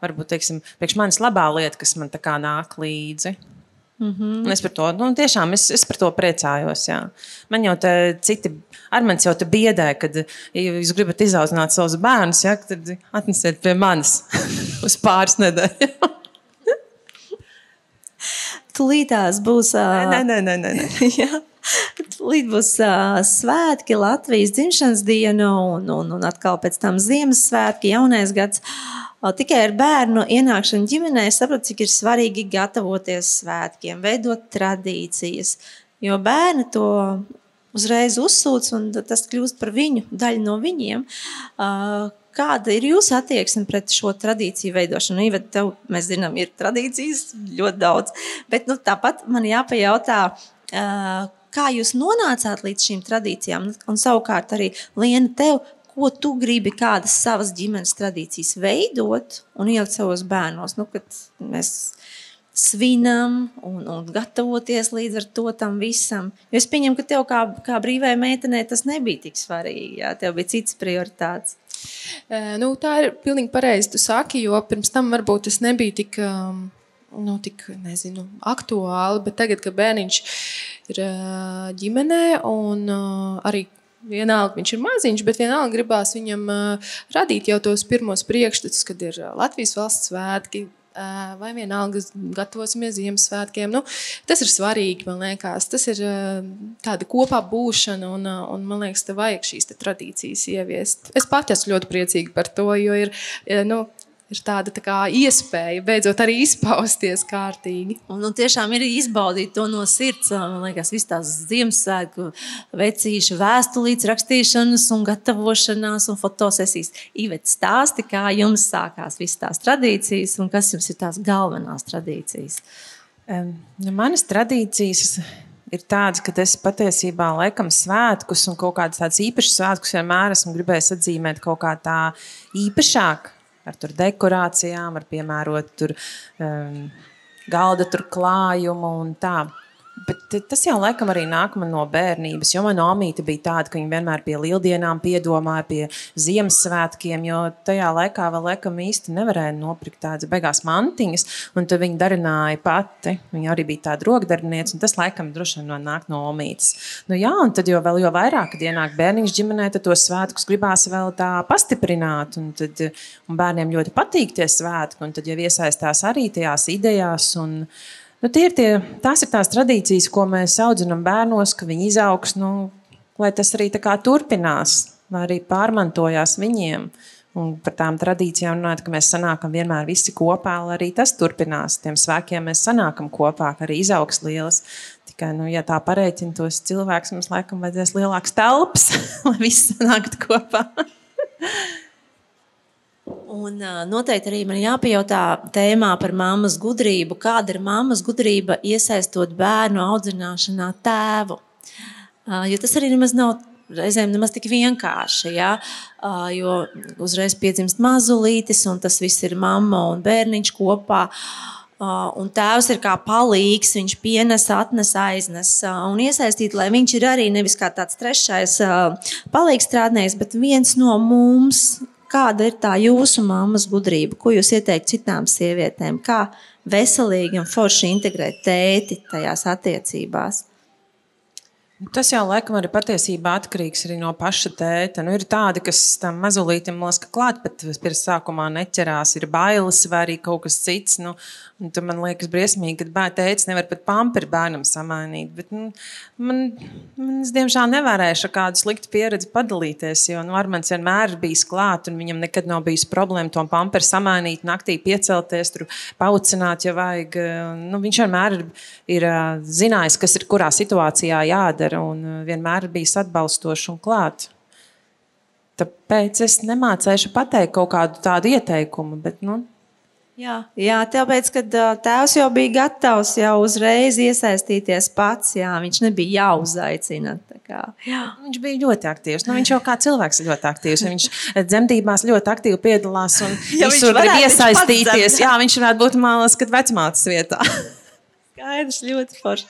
varbūt, teiksim, priekš manis labā lieta, kas man tā kā nāk līdzi. Mm -hmm. Es par to nu, tiešām es, es par to priecājos. Jā. Man jau te citi, ar manis jau te biedē, kad, ja jūs gribat izaudzināt savus bērnus, ja, tad atnesiet pie manis uz pāris nedēļām. Tūlītās būs. Uh... Nē, nē, nē, nē. nē. Līdz būs uh, svētki, Latvijas dzimšanas diena, un, un, un atkal pēc tam Ziemassvētki, jaunais gads. Uh, tikai ar bērnu ienākšanu ģimenē saprotu, cik ir svarīgi gatavoties svētkiem, veidot tradīcijas. Jo bērni to uzreiz uzsūc, un tas kļūst par viņu, daļu no viņiem. Kāda ir jūsu attieksme pret šo tradīciju veidošanu? Īva, tev, mēs zinām, ir tradīcijas ļoti daudz, bet nu, tāpat man jāpajautā, kā jūs nonācāt līdz šīm tradīcijām, un savukārt arī Liena, tev, ko tu gribi kādas savas ģimenes tradīcijas veidot un ielikt savos bērnos, nu, kad mēs svinam un, un gatavoties līdz ar to tam visam. Jo es pieņemu, ka tev kā, kā brīvai meitenei tas nebija tik svarīgi, jā, tev bija cits prioritāts. Uh, nu, tā ir pilnīgi pareizi, tu saki, jo pirms tam varbūt tas nebija tik... Nu, tik nezinu, aktuāli, bet tagad, kad bērniņš ir ģimenē un arī vienalga viņš ir maziņš, bet vienalga gribās viņam radīt jau tos pirmos priekšstats, kad ir Latvijas valsts svētki. Vai vienalga gatavosimies Ziemassvētkiem. Nu, tas ir svarīgi, man liekas. Tas ir tāda kopā būšana, un, un man liekas, te vajag šīs te tradīcijas ieviest. Es pati esmu ļoti priecīga par to, jo ir, nu, ir tāda tā kā, iespēja beidzot arī izpausties kārtīgi. Un, un tiešām ir izbaudīt to no sirds. Man liekas, visas tās Ziemassvētku vecīšu vēstulītes rakstīšanas un gatavošanās un fotosesijas. Ivet stāsti, kā jums sākās visas tās tradīcijas un kas jums ir tās galvenās tradīcijas? Um, nu, manas tradīcijas ir tādas, ka es patiesībā laikam svētkus un kaut kādas tādas īpašas svētkus vienmēr esmu gribējis atzīmēt kaut kā tā īpašāk ar tur dekorācijām, ar piemērot tur, um, galda tur klājumu un tā. Bet tas jau laikam arī nāk no bērnības, jo manā omīte bija tāda, ka viņa vienmēr pie lieldienām piedomāja, pie Ziemassvētkiem, jo tajā laikā vēl laikam īsti nevarēja nopirkt tādas beigās mantiņas, un tad viņa darināja pati. Viņa arī bija tāda rokdarbinieca, un tas laikam droši vien nāk no omītes. Nu jā, un tad jau vēl jo vairāk, kad ienāk bērniņš ģimenē, tad tos svētkus gribās vēl tā pastiprināt, un, tad, un bērniem ļoti patīk tie svētki, un tad jau iesaistās arī tajās idejās. Un, Nu, tie ir tie, tās ir tās tradīcijas, ko mēs audzinām bērnos, ka viņi izaugs, nu, lai tas arī turpinās, lai arī pārmantojās viņiem. Un par tām tradīcijām runājot, ka mēs sanākam vienmēr visi kopā, lai arī tas turpinās. Tiem svēkiem mēs sanākam kopā, ka arī izaugs lielas. Tikai, nu, ja tā pareiķina tos cilvēkus, mums laikam vajadzēs lielāks telpas, lai viss sanāktu kopā. Un noteikti arī man jāpajautā tēmā par mammas gudrību. Kāda ir mammas gudrība iesaistot bērnu audzināšanā tēvu? Jo tas arī nemaz nav reizēm nemaz tik vienkārši. Ja? Jo uzreiz piedzimst mazulītis, un tas viss ir mamma un bērniņš kopā. Un tēvs ir kā palīgs, viņš pienes, atnes, aiznes un iesaistīt, lai viņš ir arī nevis kā tāds trešais palīgs strādnieks, bet viens no mums, Kāda ir tā jūsu mammas gudrība? Ko jūs ieteiktu citām sievietēm? Kā veselīgi un forši integrēt tēti tajās attiecībās? Tas jau laikam arī patiesībā atkarīgs arī no paša tēta. Nu, ir tādi, kas tam mazulītam laska klāt, bet pirms sākumā neķerās, ir bailes vai arī kaut kas cits. Nu, Tur man liekas, briesmīgi, ka bērns teica, nevar pat pamperi bērnam samainīt. Bet, nu, man, man, es diemžēl nevarēšu ar kādu sliktu pieredzi padalīties, jo nu, Armāns vienmēr ir bijis klāt, un viņam nekad nav bijis problēma to pamperi samainīt, naktī piecelties, tur paucināt, ja vajag. Nu, viņš vienmēr ir, ir zinājis, kas ir kurā situācijā jādara, un vienmēr ir bijis atbalstošs un klāts. Tāpēc es nemācīšu pateikt kaut kādu tādu ieteikumu, bet nu, Jā, jā, tāpēc, kad tēvs jau bija gatavs jau uzreiz iesaistīties pats, jā, viņš nebija jāuzaicina. Jā. Viņš bija ļoti aktīvs. Nu, viņš jau kā cilvēks ir ļoti aktīvs. Viņš dzemdībās ļoti aktīvi piedalās un ja visur grib iesaistīties. Jā, viņš varētu būt malas, kad vecmātes vietā. Skaidrs, ļoti forši.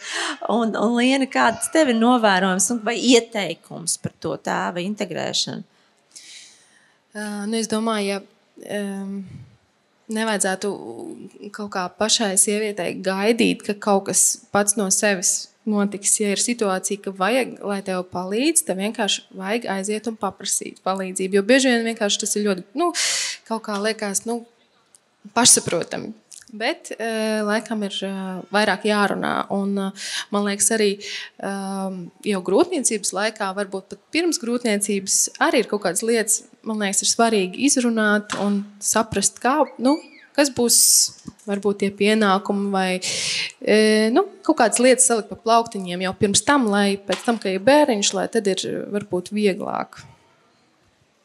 Un, un Liena, kāds tev ir novērojums vai ieteikums par to tēva integrēšanu? Uh, nu, es domāju, ja um, nevajadzētu kaut kā pašai sievietei gaidīt, ka kaut kas pats no sevis notiks. Ja ir situācija, ka vajag, lai tev palīdz, tad vienkārši vajag aiziet un paprasīt palīdzību. Jo bieži vien tas ir ļoti, nu, kaut kā liekas, nu, pašsaprotami. Bet uh, laikam ir uh, vairāk jārunā. Un, uh, man liekas, arī um, jau grūtniecības laikā, varbūt pat pirms grūtniecības, arī ir kaut kādas lietas, man liekas, ir svarīgi izrunāt un saprast, kā, nu, kas būs varbūt tie pienākumi vai e, nu, kaut kādas lietas salikt pa plauktiņiem jau pirms tam, lai pēc tam, kad ir bērniņš, lai tad ir varbūt vieglāk.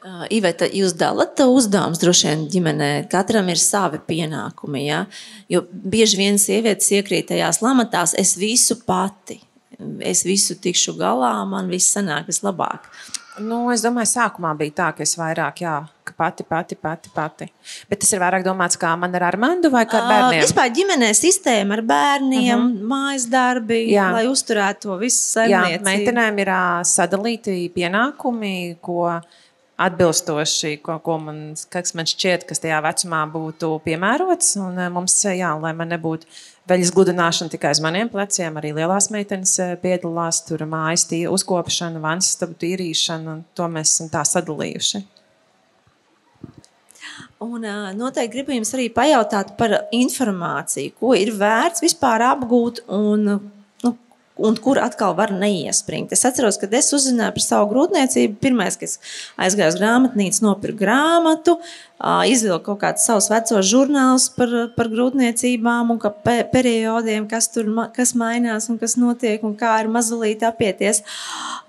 Uh, Iveta, jūs dalāt uzdevumus droši vien ģimenē. Katram ir savi pienākumi. Ja? Jo bieži vien sievietes iekrīt tajās lamatās, es visu pati, es visu tikšu galā, man viss sanāk vislabāk. Nu, es domāju, sākumā bija tā, ka es vairāk, jā, ka pati, pati, pati, pati. Bet tas ir vairāk domāts, kā man ar Armando vai kā ar bērniem. Uh, vispār ģimenē sistēma ar bērniem, uh mhm. -huh. mājas darbi, jā. lai uzturētu to visu saimniecību. Jā, meitenēm ir uh, sadalīti pienākumi, ko atbilstoši, ko, ko man, kas man šķiet, kas tajā vecumā būtu piemērots. Un mums, jā, lai man nebūtu veļas gludināšana tikai uz maniem pleciem, arī lielās meitenes piedalās tur mājas tī, uzkopšana, vannas stabu tīrīšana, un to mēs esam tā sadalījuši. Un noteikti gribu jums arī pajautāt par informāciju, ko ir vērts vispār apgūt un un kur atkal var neiespringt. Es atceros, kad es uzzināju par savu grūtniecību. Pirmais, kas aizgāju uz grāmatnīcu, nopirku grāmatu, izvilku kaut kādus savus vecos žurnālus par, par grūtniecībām un pe periodiem, kas tur kas mainās un kas notiek un kā ir mazulīt apieties.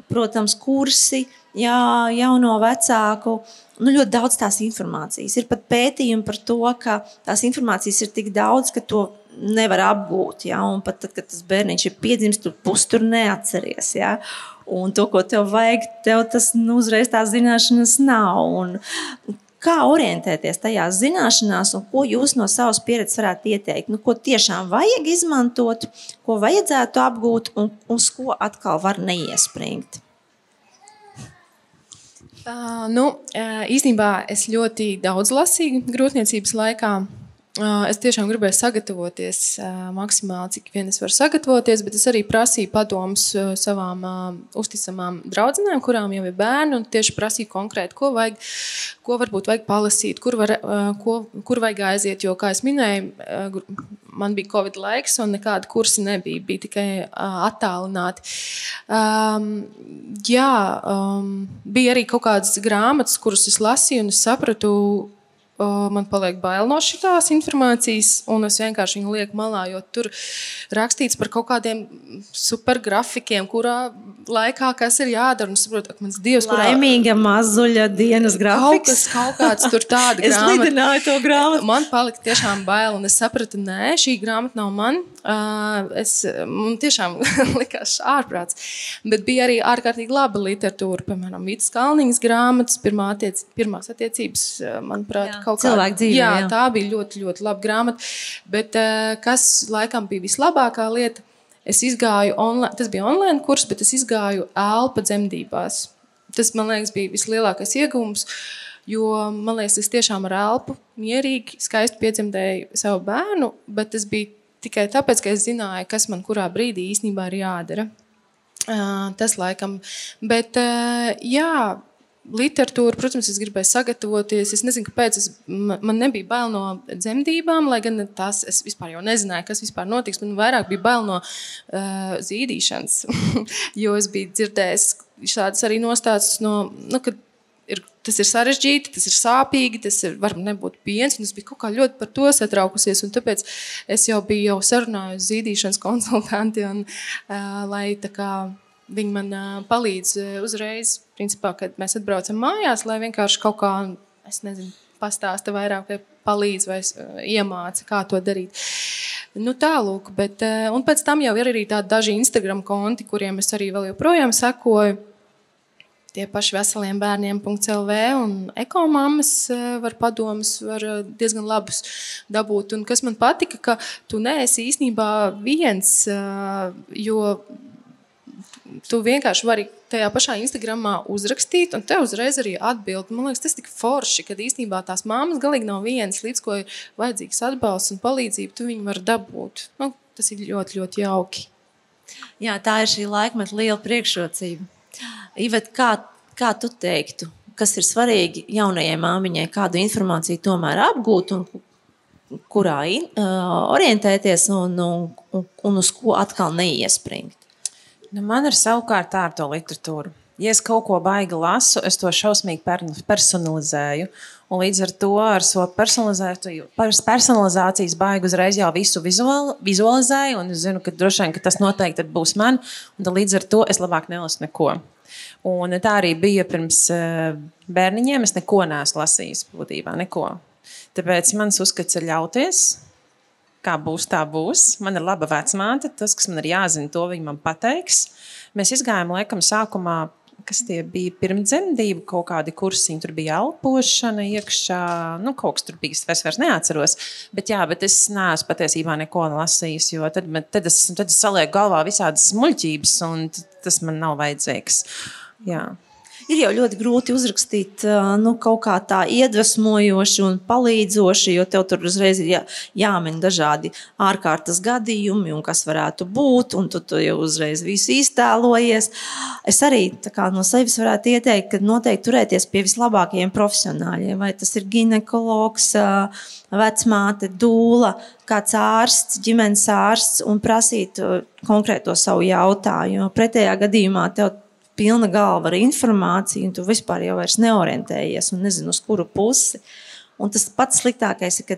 Protams, kursi, jā, jauno vecāku. Nu, ļoti daudz tās informācijas. Ir pat pētījumi par to, ka tās informācijas ir tik daudz, ka to nevar apgūt. Ja? Un pat tad, kad tas bērniņš ir piedzimis, tu pustur neatceries. Ja? Un to, ko tev vajag, tev tas nu, uzreiz tās zināšanas nav. Un kā orientēties tajās zināšanās, un ko jūs no savas pieredzes varētu ieteikt? Nu, ko tiešām vajag izmantot, ko vajadzētu apgūt, un uz ko atkal var neiespringt? Uh, nu, īstenībā es ļoti daudz lasīju grūtniecības laikā. Es tiešām gribēju sagatavoties maksimāli, cik vien es varu sagatavoties, bet es arī prasīju padomus savām uzticamām draudzenēm, kurām jau ir bērni, un tieši prasīju konkrēti, ko vajag, ko varbūt vajag palasīt, kur, var, ko, kur vajag aiziet, jo, kā es minēju, man bija Covid laiks, un nekāda kursi nebija, bija tikai attālināti. Um, jā, um, bija arī kaut kādas grāmatas, kuras es lasīju, un es sapratu, man paliek bail no šīs informācijas, un es vienkārši viņu lieku malā, jo tur rakstīts par kaut kādiem supergrafikiem, kurā laikā kas ir jādara. Un saprotu, ka mans dievs, kurā laimīga mazuļa dienas grafiks. Kaut, kas, kaut kāds tur tāda es lidināju to grāmatu. Man palika tiešām bail, un es sapratu, nē, šī grāmata nav man. Es, man tiešām likās ārprāts. Bet bija arī ārkārtīgi laba literatūra, piemēram, Vītas Kalniņas grāmatas, pirmā attiec, pirmās attiecības, manuprāt, Jā kaut kāda cilvēka dzīve. Jā, jā, tā bija ļoti, ļoti laba grāmata. Bet uh, kas laikam bija vislabākā lieta? Es izgāju online, tas bija online kurs, bet es izgāju elpa dzemdībās. Tas, man liekas, bija vislielākais iegūms. Jo man liekas, es tiešām ar elpu mierīgi, skaisti piedzemdēju savu bērnu, bet tas bija tikai tāpēc, ka es zināju, kas man kurā brīdī īstenībā ir jādara. Uh, tas laikam. Bet, uh, jā, literatūru, protams, es gribēju sagatavoties. Es nezinu, kāpēc es, man nebija bail no dzemdībām, lai gan tās es vispār jau nezināju, kas vispār notiks. Man vairāk bija bail no uh, zīdīšanas, jo es biju dzirdējis šādas arī nostāstus no. Nu, Ir, tas ir sarežģīti, tas ir sāpīgi, tas ir, var nebūt piens. Es biju kaut kā ļoti par to satraukusies. Tāpēc es jau biju jau sarunājusi zīdīšanas konsultanti, un, uh, lai tā kā Viņi man uh, palīdz uzreiz, principā, kad mēs atbraucam mājās, lai vienkārši kaut kā, es nezinu, pastāsta vairāk, vai palīdz vai uh, iemāca, kā to darīt. Nu, tālūk, bet, uh, un pēc tam jau ir arī tādi daži Instagram konti, kuriem es arī vēl joprojām sekoju. Tie paši veseliem bērniem, CELV un ekomāmas var padomus, var diezgan labus dabūt. Un kas man patika, ka tu neesi īstenībā viens, jo tu vienkārši vari tajā pašā Instagramā uzrakstīt, un te uzreiz arī atbild. Man liekas, tas ir tik forši, ka īstenībā tās māmas galīgi nav vienas, līdz ko ir vajadzīgs atbalsts un palīdzība, tu viņu vari dabūt. Nu, tas ir ļoti, ļoti jauki. Jā, tā ir šī laikmeta liela priekšrocība. Ivet, kā, kā tu teiktu, kas ir svarīgi jaunajai māmiņai, kādu informāciju tomēr apgūt un kurā in, uh, orientēties un, un, un uz ko atkal neiespringt? Nu, man ir savukārt tā ar to literatūru. Ja es kaut ko baigi lasu, es to šausmīgi personalizēju. Un līdz ar to ar so personalizācijas baigu uzreiz jau visu vizual, vizualizēju. Es zinu, ka droši vien ka tas noteikti būs man. Līdz ar to es labāk nelasu neko. Un tā arī bija pirms eh, bērniņiem. Es neko neesmu lasījis būtībā. Neko. Tāpēc mans uzskats ir ļauties kā būs, tā būs. Man ir laba vecmāte, tas, kas man ir jāzina, to viņa man pateiks. Mēs izgājām, laikam, sākumā, kas tie bija pirmdzemdību kaut kādi kursiņi, tur bija elpošana iekšā, nu, kaut kas tur bija, es vairs neatceros. Bet, jā, bet es neesmu patiesībā neko lasījis, jo tad, tad, es, tad es salieku galvā visādas muļķības, un tas man nav vajadzīgs. Jā. Ir jau ļoti grūti uzrakstīt nu, kaut kā tā iedvesmojoši un palīdzoši, jo tev tur uzreiz ir jā, jāmin dažādi ārkārtas gadījumi un kas varētu būt, un tu, tu jau uzreiz visu iztēlojies. Es arī kā, no sevis varētu ieteikt, ka noteikti turēties pie vislabākajiem profesionāļiem, vai tas ir ginekologs, vecmāte, dūla, kāds ārsts, ģimenes ārsts, un prasīt konkrēto savu jautājumu. Pretējā gadījumā tev pilna galva ar informāciju, un tu vispār jau neorientējies un nezini, uz kuru pusi. Un tas pats sliktākais ir, ka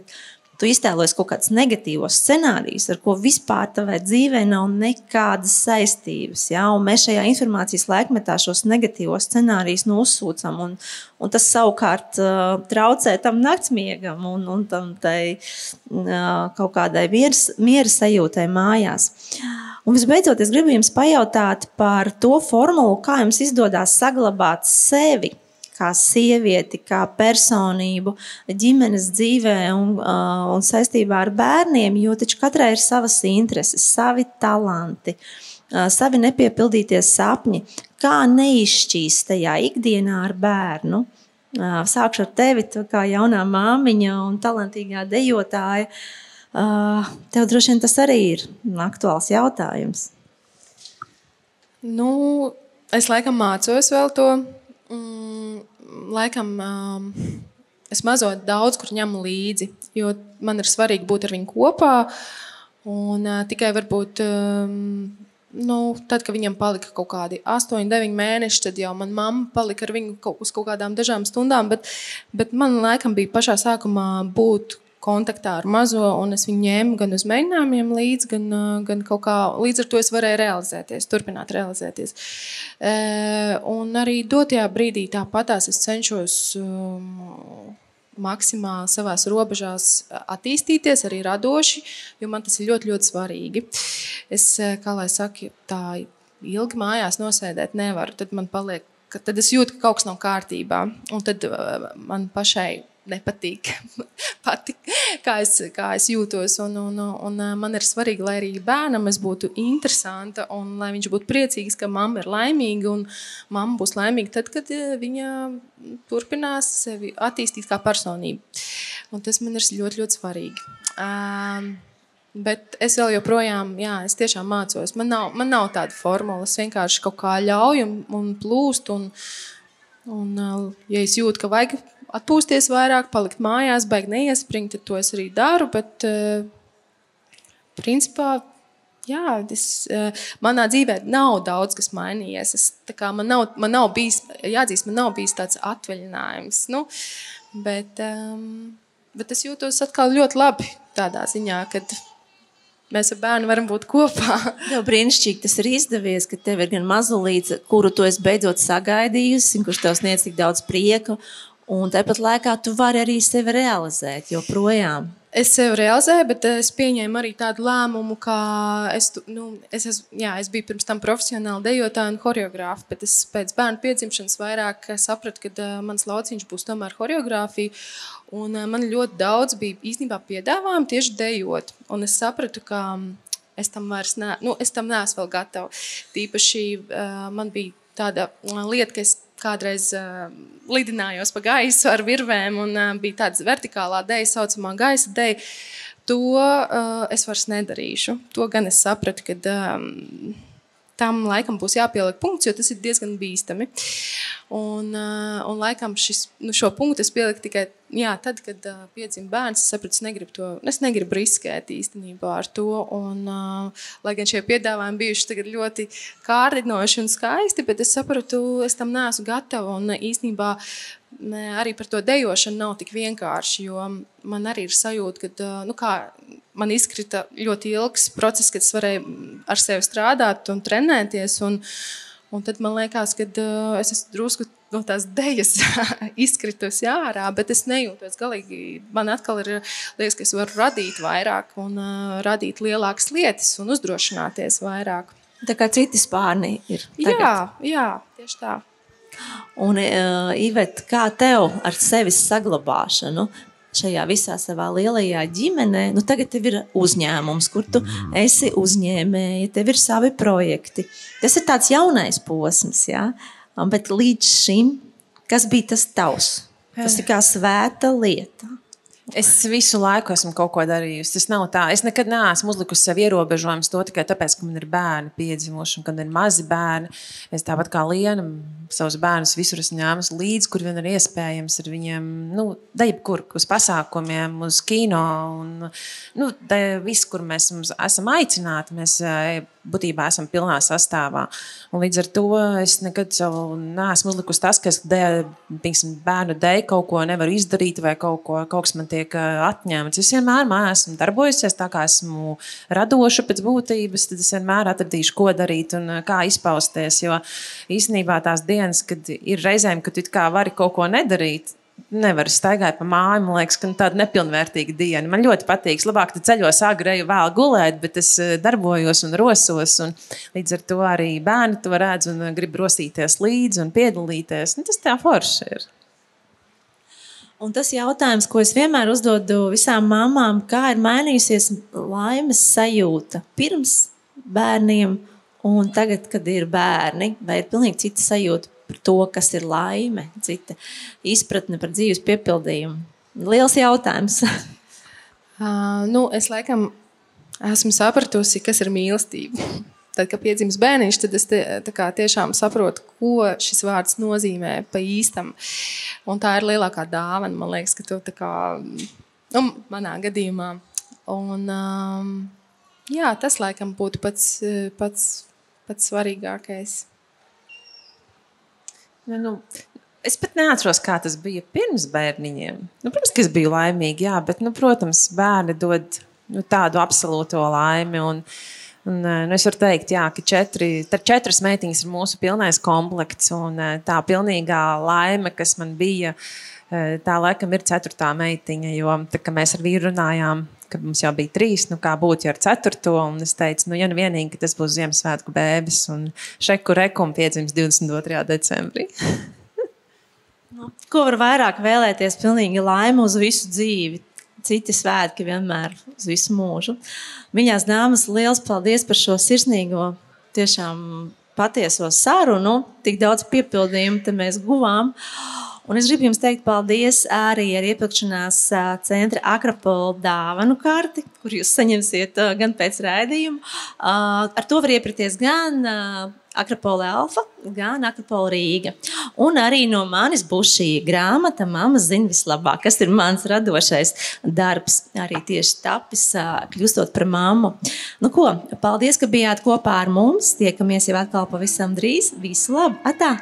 tu iztēlojies kaut kādus negatīvos scenārijus, ar ko vispār tavai dzīvē nav nekādas saistības. Ja? Un mēs šajā informācijas laikmetā šos negatīvos scenārijus nu, uzsūcam, un, un tas savukārt uh, traucē tam naktsmiegam un, un tam tai, uh, kaut kādai miers, miera sajūtai mājās. Un visbeidzot, es gribu jums pajautāt par to formulu, kā jums izdodas saglabāt sevi kā sievieti, kā personību ģimenes dzīvē un, uh, un saistībā ar bērniem, jo taču katrai ir savas intereses, savi talanti, uh, savi nepiepildītie sapņi. Kā neizšķīst tajā ikdienā ar bērnu? Uh, sākšu ar tevi, kā jaunā māmiņa un talantīgā dejotāja. Tev droši vien tas arī ir aktuāls jautājums. Nu, es laikam mācos vēl to Mm, laikam um, es mazot daudz kur ņemu līdzi, jo man ir svarīgi būt ar viņu kopā. Un uh, tikai varbūt. Um, nu, tad, kad viņam palika kaut kādi 8, 9 mēneši, tad jau manā mamma palika ar viņu kaut, uz kaut kādām dažām stundām. Bet, bet man laikam bija pašā sākumā būt kontaktā ar mazo, un es viņu ņēmu gan uz mēģinājumiem, līdz, gan, gan kaut kā līdz ar to es varēju realizēties, turpināt realizēties. Un arī dotajā brīdī tāpatās es cenšos. Maksimāli savā robežās attīstīties, arī radoši, jo man tas ir ļoti, ļoti svarīgi. Es, kā lai saka, tā ilgi mājās nosēdēt nevaru. Tad man paliek, tad es jūtu, ka kaut kas nav kārtībā. Un tad man pašai nepatīk, patīk, kā, es, kā es jūtos. Un, un, un man ir svarīgi, lai arī bērnam es būtu interesanta un lai viņš būtu priecīgs, ka mamma ir laimīga. Un mamma būs laimīga tad, kad viņa turpinās sevi attīstīt kā personību. Un tas man ir ļoti, ļoti svarīgi. Um, Bet es vēl joprojām, jā, es tiešām mācos. Man nav, man nav tāda formula. Es vienkārši kaut kā ļauju un, un plūstu. Un, un, ja es jūtu, ka vajag atpūsties vairāk, palikt mājās, baigi neiespringt, tad to es arī daru. Bet, uh, principā, jā, es, uh, manā dzīvē nav daudz kas mainījies. Es, kā, man, nav, man nav bijis, jāatzīst, man nav bijis tāds atvaļinājums. Nu, bet, um, bet es jūtos atkal ļoti labi tādā ziņā, kad mēs ar bērnu varam būt kopā. Tev brīnišķīgi tas ir izdevies, ka tev ir gan mazulīts, kuru tu esi beidzot sagaidījusi, kurš tev sniedz tik daudz prieka, Un tāpat laikā tu vari arī sevi realizēt joprojām. Es sevi realizēju, bet es pieņēmu arī tādu lēmumu, ka es, nu, es, es, jā, es biju pirms tam profesionāli dejotāja un choreogrāfa, bet es pēc bērnu piedzimšanas vairāk sapratu, ka uh, mans lauciņš būs tomēr choreogrāfija. Un, uh, man ļoti daudz bija īstenībā piedāvājumu tieši dejot. Un es sapratu, ka es tam vairs ne, nu, es tam neesmu vēl gatava. Tīpaši uh, man bija tāda lieta, ka es kādreiz uh, lidinājos pa gaisu ar virvēm, un uh, bija tāda vertikālā dēļa, saucamā gaisa dēļa. To uh, es vairs nedarīšu. To gan es sapratu, ka um, tam laikam būs jāpieliek punkts, jo tas ir diezgan bīstami. Un, uh, un laikam šis, nu, šo punktu es pieliku tikai jā, tad, kad uh, piedzima bērns. Es sapratu, es negribu to, es negribu riskēt īstenībā ar to. Un, uh, lai gan šie piedāvājumi bijuši ļoti kārdinoši un skaisti, bet es sapratu, es tam neesmu gatava. Un īstenībā arī par to dejošanu nav tik vienkārši, jo man arī ir sajūta, ka nu, kā, man izkrita ļoti ilgs process, kad es varēju ar sevi strādāt un trenēties. Un, un tad man liekas, ka uh, es esmu drusku no tās dēļas izkritusi ārā, bet es nejūtos galīgi. Man atkal ir liekas, ka es varu radīt vairāk un uh, radīt lielākas lietas un uzdrošināties vairāk. Tā kā citi spārni ir. Tagad. Jā, jā, tieši tā. Un, uh, Ivet, kā tev ar sevis saglabāšanu? Šajā visā savā lielajā ģimenē, nu tagad tev ir uzņēmums, kur tu mm. esi uzņēmēji, tev ir savi projekti. Tas ir tāds jaunais posms, ja? Bet līdz šim, kas bija tas tavs? Tas ir kā svēta lieta. Es visu laiku esmu kaut ko darījusi. Tas nav tā. Es nekad neesmu uzlikusi sev ierobežojumus to tikai tāpēc, ka man ir bērni piedzimuši un kad ir mazi bērni. Es tāpat kā Liena, savus bērnus visur esmu ņēmusi līdzi, kur vien ir iespējams ar viņiem, nu, dejebkur, uz pasākumiem, uz kino un, nu, viss, kur mēs esam aicināti. Mēs, būtībā esam pilnā sastāvā. Un līdz ar to es nekad neesmu uzlikusi tas, ka es de, pinksim, bērnu dēļ kaut ko nevaru izdarīt, vai kaut, ko, kaut kas man tiek atņemts. Es vienmēr esmu darbojusies tā, kā esmu radoša pēc būtības, tad es vienmēr atradīšu, ko darīt un kā izpausties. Jo īstenībā tās dienas, kad ir reizēm, kad tu vari kaut ko nedarīt, nevaru staigāt pa māju. Man liekas, ka nu, tāda nepilnvērtīga diena. Man ļoti patīk. Labāk tu ceļos agri, vēl gulēt, bet es darbojos un rosos. Un līdz ar to arī bērni to redz un grib rosīties līdzi un piedalīties. Nu, tas tā forši ir. Un tas jautājums, ko es vienmēr uzdodu visām mamām, kā ir mainījusies laimes sajūta pirms bērniem un tagad, kad ir bērni, vai ir pilnīgi cita sajūta par to, kas ir laime, cita izpratne par dzīves piepildījumu. Liels jautājums. uh, nu, es laikam esmu sapratusi, kas ir mīlestība. Tad, kad piedzimst bērniņš, tad es te, kā, tiešām saprotu, ko šis vārds nozīmē pa īstam. Un tā ir lielākā dāvana, man liekas, ka to tā kā, nu, manā gadījumā. Un, um, jā, tas laikam būtu pats, pats, pats svarīgākais. Nu, nu, es pat neatceros, kā tas bija pirms bērniņiem. Nu, protams, ka es biju laimīga, jā, bet, nu, protams, bērni dod nu, tādu absolūto laimi. Un, un, eh, nu, es varu teikt, jā, ka četri, četras meitiņas ir mūsu pilnais komplekts. Un eh, tā pilnīgā laime, kas man bija, eh, tā laikam ir ceturtā meitiņa. Jo tā, mēs ar vīru runājām ka mums jau bija trīs, nu kā būtu ja ar ceturto. Un es teicu, nu, ja nu vienīgi, tas būs Ziemassvētku bēbis. Un šeku rekumu piedzims 22. decembrī. nu, ko var vairāk vēlēties? Pilnīgi laime uz visu dzīvi. Citi svētki vienmēr uz visu mūžu. Viņās dāmas, liels paldies par šo sirsnīgo, tiešām patieso sarunu. Tik daudz piepildījumu mēs guvām. Un es gribu jums teikt paldies arī ar iepirkšanās centra Akropola dāvanu karti, kur jūs saņemsiet gan pēc raidījuma. Ar to var iepirkties gan Akropola Alfa, gan Akropola Rīga. Un arī no manis būs šī grāmata, Māma zina vislabāk, kas ir mans radošais darbs. Arī tieši tapis, kļūstot par mammu. Nu ko, paldies, ka bijāt kopā ar mums. Tiekamies jau atkal pavisam drīz. Visu labu! Atā!